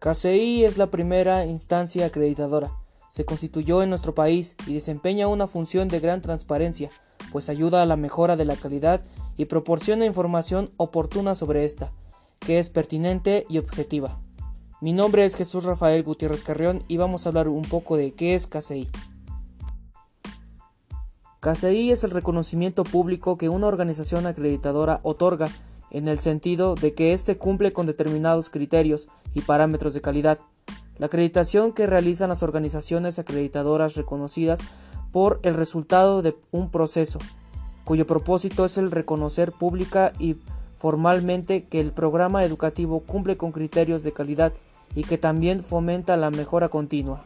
KCI es la primera instancia acreditadora. Se constituyó en nuestro país y desempeña una función de gran transparencia, pues ayuda a la mejora de la calidad y proporciona información oportuna sobre esta, que es pertinente y objetiva. Mi nombre es Jesús Rafael Gutiérrez Carrión y vamos a hablar un poco de qué es KCI. KCI es el reconocimiento público que una organización acreditadora otorga en el sentido de que éste cumple con determinados criterios y parámetros de calidad. La acreditación que realizan las organizaciones acreditadoras reconocidas por el resultado de un proceso, cuyo propósito es el reconocer pública y formalmente que el programa educativo cumple con criterios de calidad y que también fomenta la mejora continua.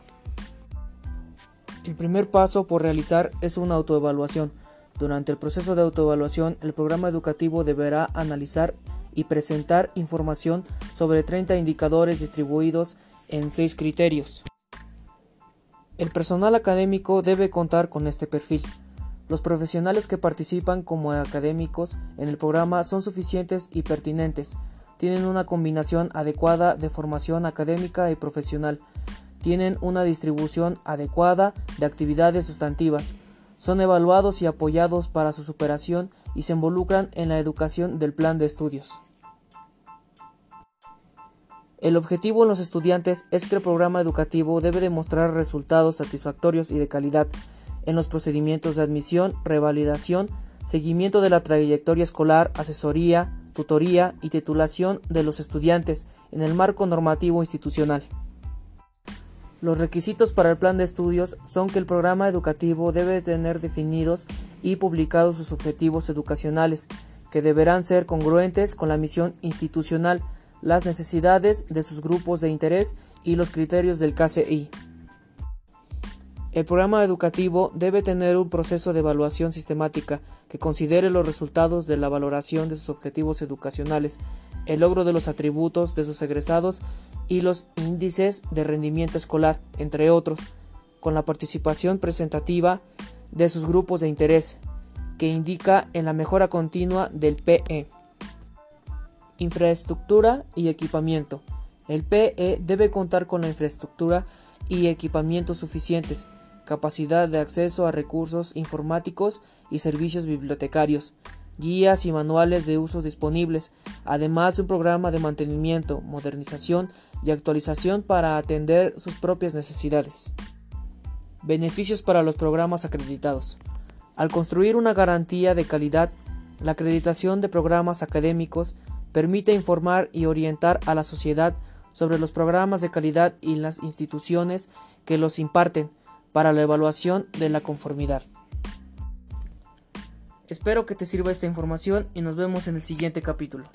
El primer paso por realizar es una autoevaluación durante el proceso de autoevaluación, el programa educativo deberá analizar y presentar información sobre 30 indicadores distribuidos en 6 criterios. El personal académico debe contar con este perfil. Los profesionales que participan como académicos en el programa son suficientes y pertinentes, tienen una combinación adecuada de formación académica y profesional, tienen una distribución adecuada de actividades sustantivas, son evaluados y apoyados para su superación y se involucran en la educación del plan de estudios. El objetivo en los estudiantes es que el programa educativo debe demostrar resultados satisfactorios y de calidad en los procedimientos de admisión, revalidación, seguimiento de la trayectoria escolar, asesoría, tutoría y titulación de los estudiantes en el marco normativo institucional. Los requisitos para el plan de estudios son que el programa educativo debe tener definidos y publicados sus objetivos educacionales, que deberán ser congruentes con la misión institucional, las necesidades de sus grupos de interés y los criterios del KCI. El programa educativo debe tener un proceso de evaluación sistemática que considere los resultados de la valoración de sus objetivos educacionales, el logro de los atributos de sus egresados y los índices de rendimiento escolar, entre otros, con la participación presentativa de sus grupos de interés, que indica en la mejora continua del PE. Infraestructura y equipamiento. El PE debe contar con la infraestructura y equipamientos suficientes, capacidad de acceso a recursos informáticos y servicios bibliotecarios, guías y manuales de uso disponibles, además de un programa de mantenimiento, modernización y actualización para atender sus propias necesidades. Beneficios para los programas acreditados. Al construir una garantía de calidad, la acreditación de programas académicos permite informar y orientar a la sociedad sobre los programas de calidad y las instituciones que los imparten para la evaluación de la conformidad. Espero que te sirva esta información y nos vemos en el siguiente capítulo.